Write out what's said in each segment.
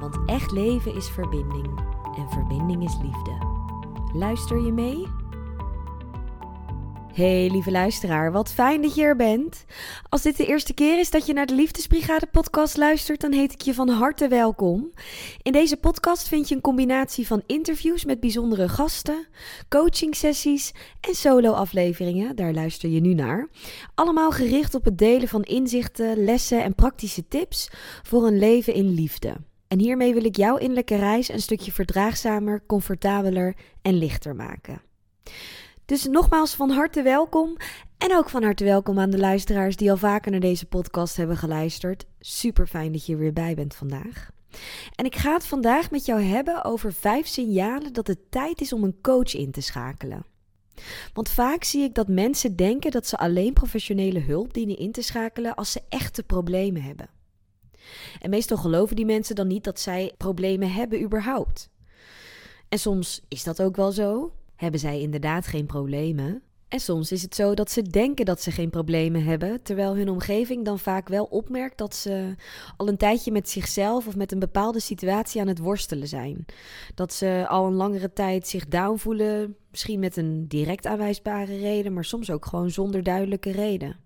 Want echt leven is verbinding en verbinding is liefde. Luister je mee? Hey lieve luisteraar, wat fijn dat je er bent. Als dit de eerste keer is dat je naar de Liefdesbrigade podcast luistert, dan heet ik je van harte welkom. In deze podcast vind je een combinatie van interviews met bijzondere gasten, coaching sessies en solo afleveringen, daar luister je nu naar. Allemaal gericht op het delen van inzichten, lessen en praktische tips voor een leven in liefde. En hiermee wil ik jouw innerlijke reis een stukje verdraagzamer, comfortabeler en lichter maken. Dus nogmaals van harte welkom. En ook van harte welkom aan de luisteraars die al vaker naar deze podcast hebben geluisterd. Super fijn dat je er weer bij bent vandaag. En ik ga het vandaag met jou hebben over vijf signalen dat het tijd is om een coach in te schakelen. Want vaak zie ik dat mensen denken dat ze alleen professionele hulp dienen in te schakelen als ze echte problemen hebben. En meestal geloven die mensen dan niet dat zij problemen hebben überhaupt. En soms is dat ook wel zo. Hebben zij inderdaad geen problemen? En soms is het zo dat ze denken dat ze geen problemen hebben, terwijl hun omgeving dan vaak wel opmerkt dat ze al een tijdje met zichzelf of met een bepaalde situatie aan het worstelen zijn. Dat ze al een langere tijd zich down voelen, misschien met een direct aanwijsbare reden, maar soms ook gewoon zonder duidelijke reden.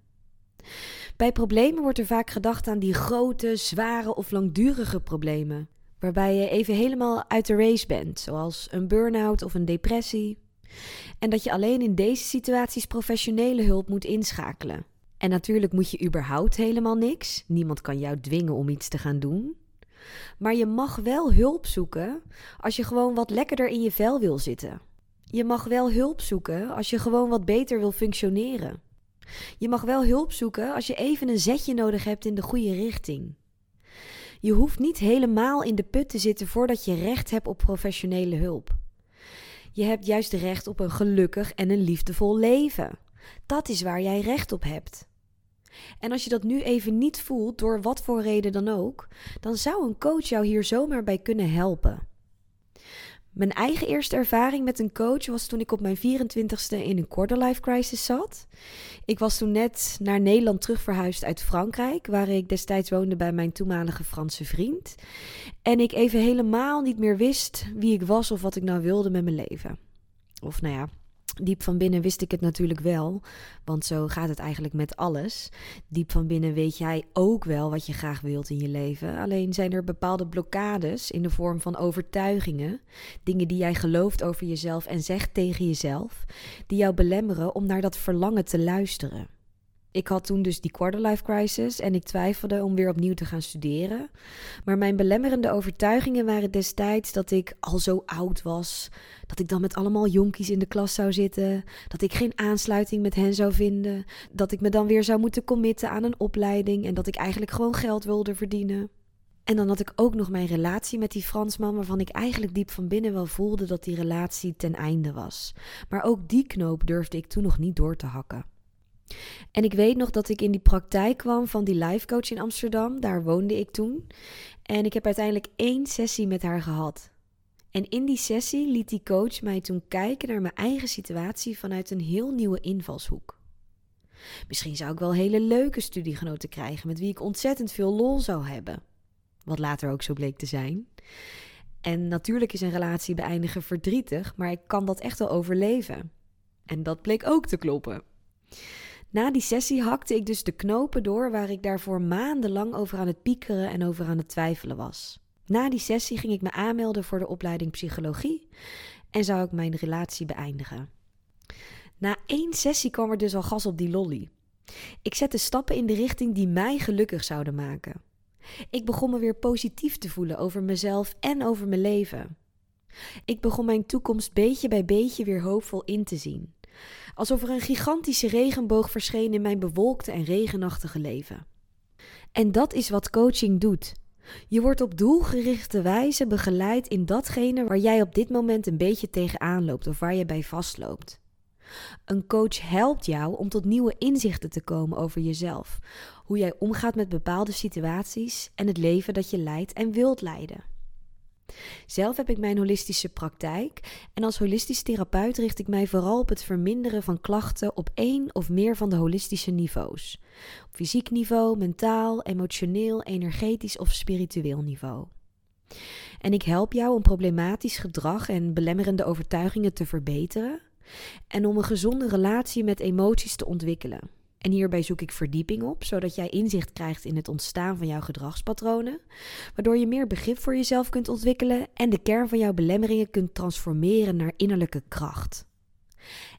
Bij problemen wordt er vaak gedacht aan die grote, zware of langdurige problemen, waarbij je even helemaal uit de race bent, zoals een burn-out of een depressie. En dat je alleen in deze situaties professionele hulp moet inschakelen. En natuurlijk moet je überhaupt helemaal niks. Niemand kan jou dwingen om iets te gaan doen. Maar je mag wel hulp zoeken als je gewoon wat lekkerder in je vel wil zitten. Je mag wel hulp zoeken als je gewoon wat beter wil functioneren. Je mag wel hulp zoeken als je even een zetje nodig hebt in de goede richting. Je hoeft niet helemaal in de put te zitten voordat je recht hebt op professionele hulp. Je hebt juist recht op een gelukkig en een liefdevol leven. Dat is waar jij recht op hebt. En als je dat nu even niet voelt, door wat voor reden dan ook, dan zou een coach jou hier zomaar bij kunnen helpen. Mijn eigen eerste ervaring met een coach was toen ik op mijn 24ste in een quarterlife crisis zat. Ik was toen net naar Nederland terugverhuisd uit Frankrijk, waar ik destijds woonde bij mijn toenmalige Franse vriend. En ik even helemaal niet meer wist wie ik was of wat ik nou wilde met mijn leven. Of nou ja, Diep van binnen wist ik het natuurlijk wel, want zo gaat het eigenlijk met alles. Diep van binnen weet jij ook wel wat je graag wilt in je leven. Alleen zijn er bepaalde blokkades in de vorm van overtuigingen, dingen die jij gelooft over jezelf en zegt tegen jezelf, die jou belemmeren om naar dat verlangen te luisteren. Ik had toen dus die quarterlife crisis en ik twijfelde om weer opnieuw te gaan studeren. Maar mijn belemmerende overtuigingen waren destijds dat ik al zo oud was, dat ik dan met allemaal jonkies in de klas zou zitten, dat ik geen aansluiting met hen zou vinden, dat ik me dan weer zou moeten committen aan een opleiding en dat ik eigenlijk gewoon geld wilde verdienen. En dan had ik ook nog mijn relatie met die Fransman, waarvan ik eigenlijk diep van binnen wel voelde dat die relatie ten einde was. Maar ook die knoop durfde ik toen nog niet door te hakken. En ik weet nog dat ik in die praktijk kwam van die life coach in Amsterdam. Daar woonde ik toen. En ik heb uiteindelijk één sessie met haar gehad. En in die sessie liet die coach mij toen kijken naar mijn eigen situatie vanuit een heel nieuwe invalshoek. Misschien zou ik wel hele leuke studiegenoten krijgen met wie ik ontzettend veel lol zou hebben. Wat later ook zo bleek te zijn. En natuurlijk is een relatie beëindigen verdrietig, maar ik kan dat echt wel overleven. En dat bleek ook te kloppen. Na die sessie hakte ik dus de knopen door waar ik daarvoor maandenlang over aan het piekeren en over aan het twijfelen was. Na die sessie ging ik me aanmelden voor de opleiding psychologie en zou ik mijn relatie beëindigen. Na één sessie kwam er dus al gas op die lolly. Ik zette stappen in de richting die mij gelukkig zouden maken. Ik begon me weer positief te voelen over mezelf en over mijn leven. Ik begon mijn toekomst beetje bij beetje weer hoopvol in te zien alsof er een gigantische regenboog verscheen in mijn bewolkte en regenachtige leven. En dat is wat coaching doet. Je wordt op doelgerichte wijze begeleid in datgene waar jij op dit moment een beetje tegenaan loopt of waar je bij vastloopt. Een coach helpt jou om tot nieuwe inzichten te komen over jezelf, hoe jij omgaat met bepaalde situaties en het leven dat je leidt en wilt leiden. Zelf heb ik mijn holistische praktijk en als holistisch therapeut richt ik mij vooral op het verminderen van klachten op één of meer van de holistische niveaus. Op fysiek niveau, mentaal, emotioneel, energetisch of spiritueel niveau. En ik help jou om problematisch gedrag en belemmerende overtuigingen te verbeteren en om een gezonde relatie met emoties te ontwikkelen. En hierbij zoek ik verdieping op, zodat jij inzicht krijgt in het ontstaan van jouw gedragspatronen, waardoor je meer begrip voor jezelf kunt ontwikkelen en de kern van jouw belemmeringen kunt transformeren naar innerlijke kracht.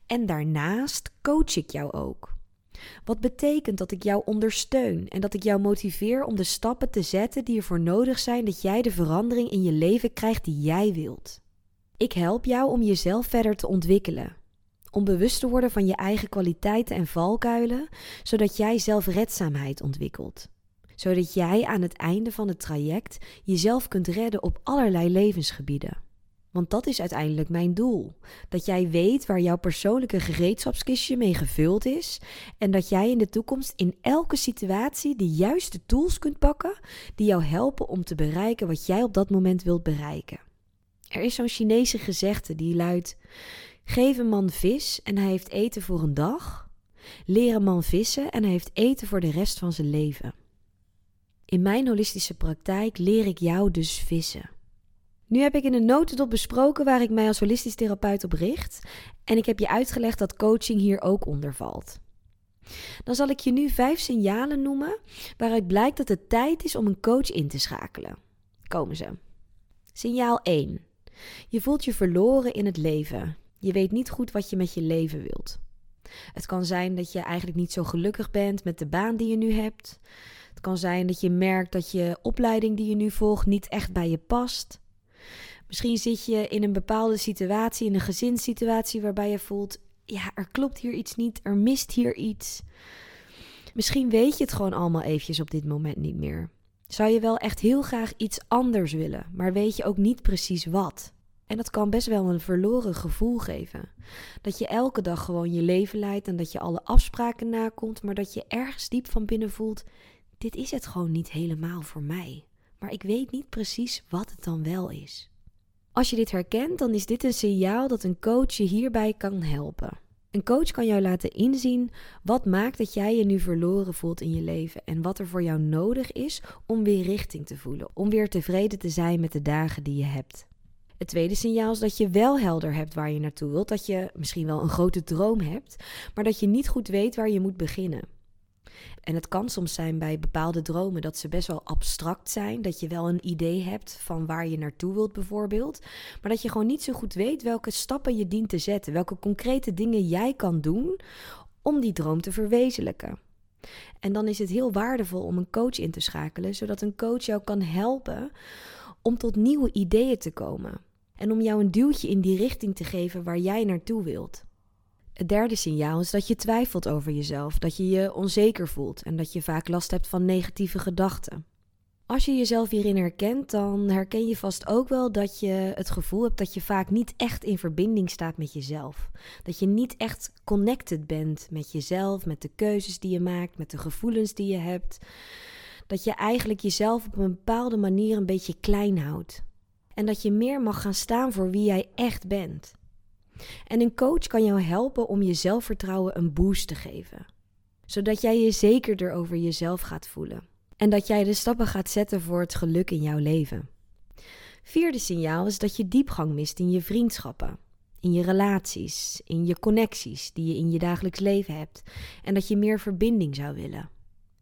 En daarnaast coach ik jou ook. Wat betekent dat ik jou ondersteun en dat ik jou motiveer om de stappen te zetten die ervoor nodig zijn dat jij de verandering in je leven krijgt die jij wilt. Ik help jou om jezelf verder te ontwikkelen om bewust te worden van je eigen kwaliteiten en valkuilen, zodat jij zelfredzaamheid ontwikkelt. Zodat jij aan het einde van het traject jezelf kunt redden op allerlei levensgebieden. Want dat is uiteindelijk mijn doel. Dat jij weet waar jouw persoonlijke gereedschapskistje mee gevuld is. En dat jij in de toekomst in elke situatie de juiste tools kunt pakken die jou helpen om te bereiken wat jij op dat moment wilt bereiken. Er is zo'n Chinese gezegde die luidt: Geef een man vis en hij heeft eten voor een dag. Leer een man vissen en hij heeft eten voor de rest van zijn leven. In mijn holistische praktijk leer ik jou dus vissen. Nu heb ik in een notendop besproken waar ik mij als holistisch therapeut op richt en ik heb je uitgelegd dat coaching hier ook onder valt. Dan zal ik je nu vijf signalen noemen waaruit blijkt dat het tijd is om een coach in te schakelen. Komen ze. Signaal 1. Je voelt je verloren in het leven. Je weet niet goed wat je met je leven wilt. Het kan zijn dat je eigenlijk niet zo gelukkig bent met de baan die je nu hebt. Het kan zijn dat je merkt dat je opleiding die je nu volgt niet echt bij je past. Misschien zit je in een bepaalde situatie, in een gezinssituatie, waarbij je voelt: ja, er klopt hier iets niet, er mist hier iets. Misschien weet je het gewoon allemaal eventjes op dit moment niet meer. Zou je wel echt heel graag iets anders willen, maar weet je ook niet precies wat? En dat kan best wel een verloren gevoel geven. Dat je elke dag gewoon je leven leidt en dat je alle afspraken nakomt, maar dat je ergens diep van binnen voelt: dit is het gewoon niet helemaal voor mij. Maar ik weet niet precies wat het dan wel is. Als je dit herkent, dan is dit een signaal dat een coach je hierbij kan helpen. Een coach kan jou laten inzien wat maakt dat jij je nu verloren voelt in je leven en wat er voor jou nodig is om weer richting te voelen, om weer tevreden te zijn met de dagen die je hebt. Het tweede signaal is dat je wel helder hebt waar je naartoe wilt. Dat je misschien wel een grote droom hebt, maar dat je niet goed weet waar je moet beginnen. En het kan soms zijn bij bepaalde dromen dat ze best wel abstract zijn. Dat je wel een idee hebt van waar je naartoe wilt, bijvoorbeeld. Maar dat je gewoon niet zo goed weet welke stappen je dient te zetten. Welke concrete dingen jij kan doen om die droom te verwezenlijken. En dan is het heel waardevol om een coach in te schakelen, zodat een coach jou kan helpen om tot nieuwe ideeën te komen en om jou een duwtje in die richting te geven waar jij naartoe wilt. Het derde signaal is dat je twijfelt over jezelf, dat je je onzeker voelt en dat je vaak last hebt van negatieve gedachten. Als je jezelf hierin herkent, dan herken je vast ook wel dat je het gevoel hebt dat je vaak niet echt in verbinding staat met jezelf. Dat je niet echt connected bent met jezelf, met de keuzes die je maakt, met de gevoelens die je hebt. Dat je eigenlijk jezelf op een bepaalde manier een beetje klein houdt en dat je meer mag gaan staan voor wie jij echt bent. En een coach kan jou helpen om je zelfvertrouwen een boost te geven, zodat jij je zekerder over jezelf gaat voelen en dat jij de stappen gaat zetten voor het geluk in jouw leven. Vierde signaal is dat je diepgang mist in je vriendschappen, in je relaties, in je connecties die je in je dagelijks leven hebt en dat je meer verbinding zou willen.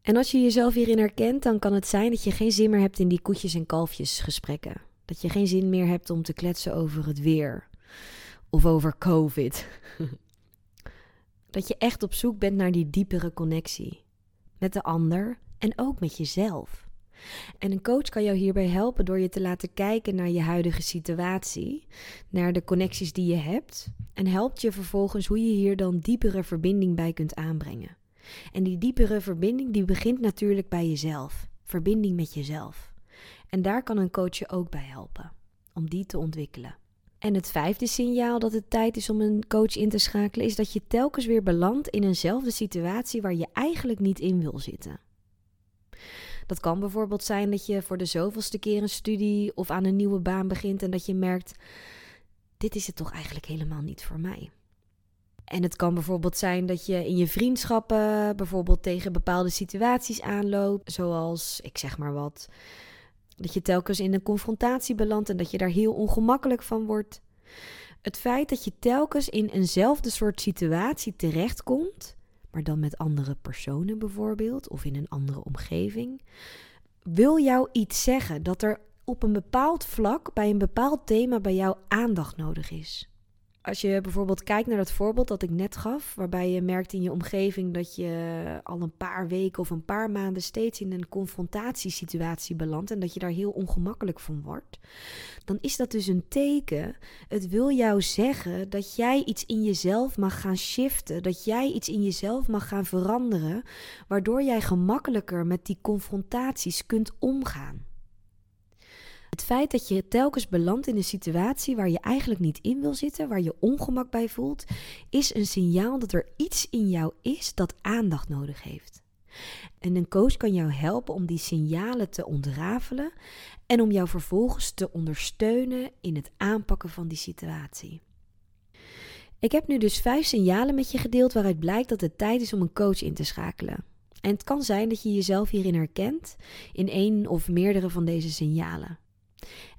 En als je jezelf hierin herkent, dan kan het zijn dat je geen zin meer hebt in die koetjes en kalfjes gesprekken. Dat je geen zin meer hebt om te kletsen over het weer of over COVID. dat je echt op zoek bent naar die diepere connectie met de ander en ook met jezelf. En een coach kan jou hierbij helpen door je te laten kijken naar je huidige situatie, naar de connecties die je hebt en helpt je vervolgens hoe je hier dan diepere verbinding bij kunt aanbrengen. En die diepere verbinding die begint natuurlijk bij jezelf, verbinding met jezelf. En daar kan een coach je ook bij helpen, om die te ontwikkelen. En het vijfde signaal dat het tijd is om een coach in te schakelen, is dat je telkens weer belandt in eenzelfde situatie waar je eigenlijk niet in wil zitten. Dat kan bijvoorbeeld zijn dat je voor de zoveelste keer een studie of aan een nieuwe baan begint en dat je merkt: dit is het toch eigenlijk helemaal niet voor mij. En het kan bijvoorbeeld zijn dat je in je vriendschappen bijvoorbeeld tegen bepaalde situaties aanloopt, zoals ik zeg maar wat, dat je telkens in een confrontatie belandt en dat je daar heel ongemakkelijk van wordt. Het feit dat je telkens in eenzelfde soort situatie terechtkomt, maar dan met andere personen bijvoorbeeld, of in een andere omgeving, wil jou iets zeggen dat er op een bepaald vlak, bij een bepaald thema, bij jou aandacht nodig is. Als je bijvoorbeeld kijkt naar dat voorbeeld dat ik net gaf, waarbij je merkt in je omgeving dat je al een paar weken of een paar maanden steeds in een confrontatiesituatie belandt en dat je daar heel ongemakkelijk van wordt, dan is dat dus een teken. Het wil jou zeggen dat jij iets in jezelf mag gaan shiften, dat jij iets in jezelf mag gaan veranderen, waardoor jij gemakkelijker met die confrontaties kunt omgaan. Het feit dat je telkens belandt in een situatie waar je eigenlijk niet in wil zitten, waar je ongemak bij voelt, is een signaal dat er iets in jou is dat aandacht nodig heeft. En een coach kan jou helpen om die signalen te ontrafelen en om jou vervolgens te ondersteunen in het aanpakken van die situatie. Ik heb nu dus vijf signalen met je gedeeld waaruit blijkt dat het tijd is om een coach in te schakelen. En het kan zijn dat je jezelf hierin herkent in één of meerdere van deze signalen.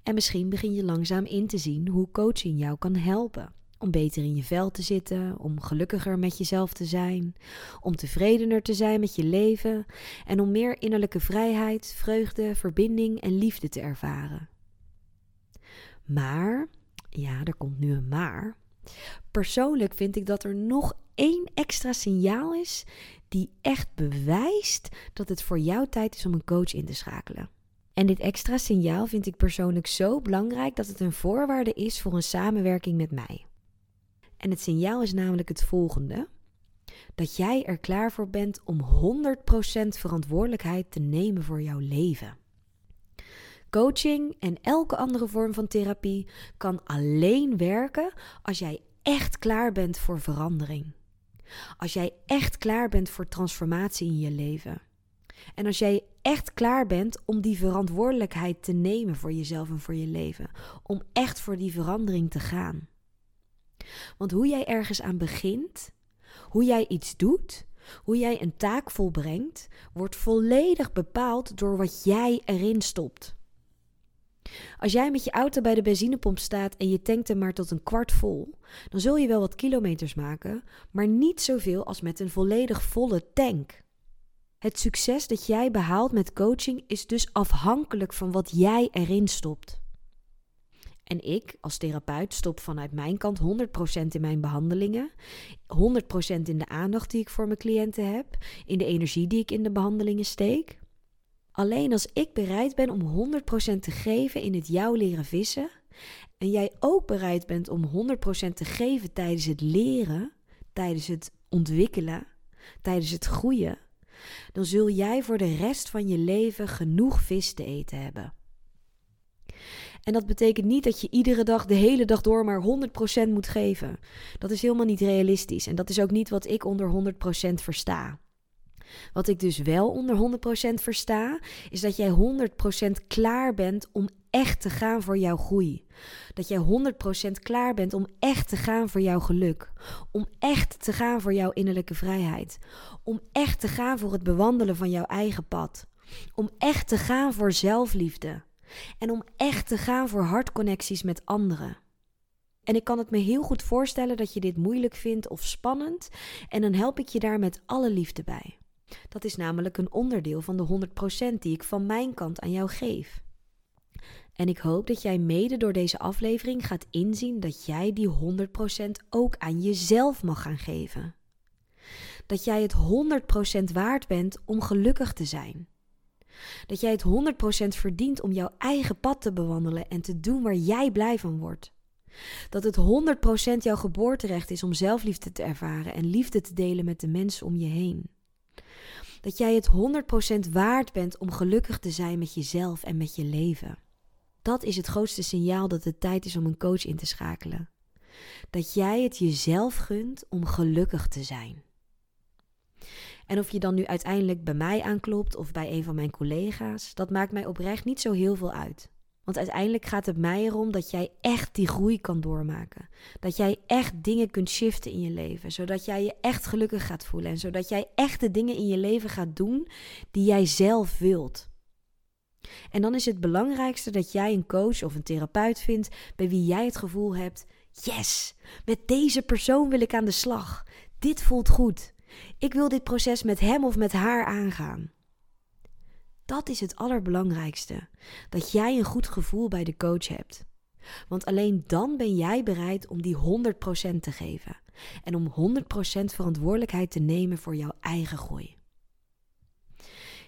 En misschien begin je langzaam in te zien hoe coaching jou kan helpen. Om beter in je vel te zitten, om gelukkiger met jezelf te zijn, om tevredener te zijn met je leven en om meer innerlijke vrijheid, vreugde, verbinding en liefde te ervaren. Maar, ja, er komt nu een maar. Persoonlijk vind ik dat er nog één extra signaal is die echt bewijst dat het voor jou tijd is om een coach in te schakelen. En dit extra signaal vind ik persoonlijk zo belangrijk dat het een voorwaarde is voor een samenwerking met mij. En het signaal is namelijk het volgende: dat jij er klaar voor bent om 100% verantwoordelijkheid te nemen voor jouw leven. Coaching en elke andere vorm van therapie kan alleen werken als jij echt klaar bent voor verandering. Als jij echt klaar bent voor transformatie in je leven. En als jij echt klaar bent om die verantwoordelijkheid te nemen voor jezelf en voor je leven, om echt voor die verandering te gaan. Want hoe jij ergens aan begint, hoe jij iets doet, hoe jij een taak volbrengt, wordt volledig bepaald door wat jij erin stopt. Als jij met je auto bij de benzinepomp staat en je tankt hem maar tot een kwart vol, dan zul je wel wat kilometers maken, maar niet zoveel als met een volledig volle tank. Het succes dat jij behaalt met coaching is dus afhankelijk van wat jij erin stopt. En ik als therapeut stop vanuit mijn kant 100% in mijn behandelingen, 100% in de aandacht die ik voor mijn cliënten heb, in de energie die ik in de behandelingen steek. Alleen als ik bereid ben om 100% te geven in het jou leren vissen en jij ook bereid bent om 100% te geven tijdens het leren, tijdens het ontwikkelen, tijdens het groeien, dan zul jij voor de rest van je leven genoeg vis te eten hebben. En dat betekent niet dat je iedere dag, de hele dag door, maar 100% moet geven. Dat is helemaal niet realistisch. En dat is ook niet wat ik onder 100% versta. Wat ik dus wel onder 100% versta, is dat jij 100% klaar bent om echt te gaan voor jouw groei. Dat jij 100% klaar bent om echt te gaan voor jouw geluk. Om echt te gaan voor jouw innerlijke vrijheid. Om echt te gaan voor het bewandelen van jouw eigen pad. Om echt te gaan voor zelfliefde. En om echt te gaan voor hartconnecties met anderen. En ik kan het me heel goed voorstellen dat je dit moeilijk vindt of spannend. En dan help ik je daar met alle liefde bij. Dat is namelijk een onderdeel van de 100% die ik van mijn kant aan jou geef. En ik hoop dat jij mede door deze aflevering gaat inzien dat jij die 100% ook aan jezelf mag gaan geven. Dat jij het 100% waard bent om gelukkig te zijn. Dat jij het 100% verdient om jouw eigen pad te bewandelen en te doen waar jij blij van wordt. Dat het 100% jouw geboorterecht is om zelfliefde te ervaren en liefde te delen met de mensen om je heen. Dat jij het 100% waard bent om gelukkig te zijn met jezelf en met je leven. Dat is het grootste signaal dat het tijd is om een coach in te schakelen. Dat jij het jezelf gunt om gelukkig te zijn. En of je dan nu uiteindelijk bij mij aanklopt of bij een van mijn collega's, dat maakt mij oprecht niet zo heel veel uit. Want uiteindelijk gaat het mij erom dat jij echt die groei kan doormaken. Dat jij echt dingen kunt shiften in je leven. Zodat jij je echt gelukkig gaat voelen. En zodat jij echt de dingen in je leven gaat doen die jij zelf wilt. En dan is het belangrijkste dat jij een coach of een therapeut vindt bij wie jij het gevoel hebt: yes, met deze persoon wil ik aan de slag. Dit voelt goed. Ik wil dit proces met hem of met haar aangaan. Dat is het allerbelangrijkste. Dat jij een goed gevoel bij de coach hebt. Want alleen dan ben jij bereid om die 100% te geven. En om 100% verantwoordelijkheid te nemen voor jouw eigen groei.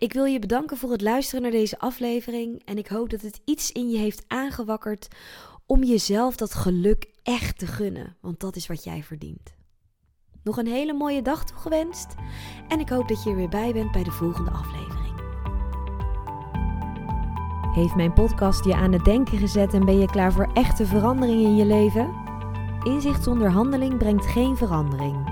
Ik wil je bedanken voor het luisteren naar deze aflevering. En ik hoop dat het iets in je heeft aangewakkerd om jezelf dat geluk echt te gunnen. Want dat is wat jij verdient. Nog een hele mooie dag toegewenst. En ik hoop dat je er weer bij bent bij de volgende aflevering. Heeft mijn podcast je aan het denken gezet en ben je klaar voor echte verandering in je leven? Inzicht zonder handeling brengt geen verandering.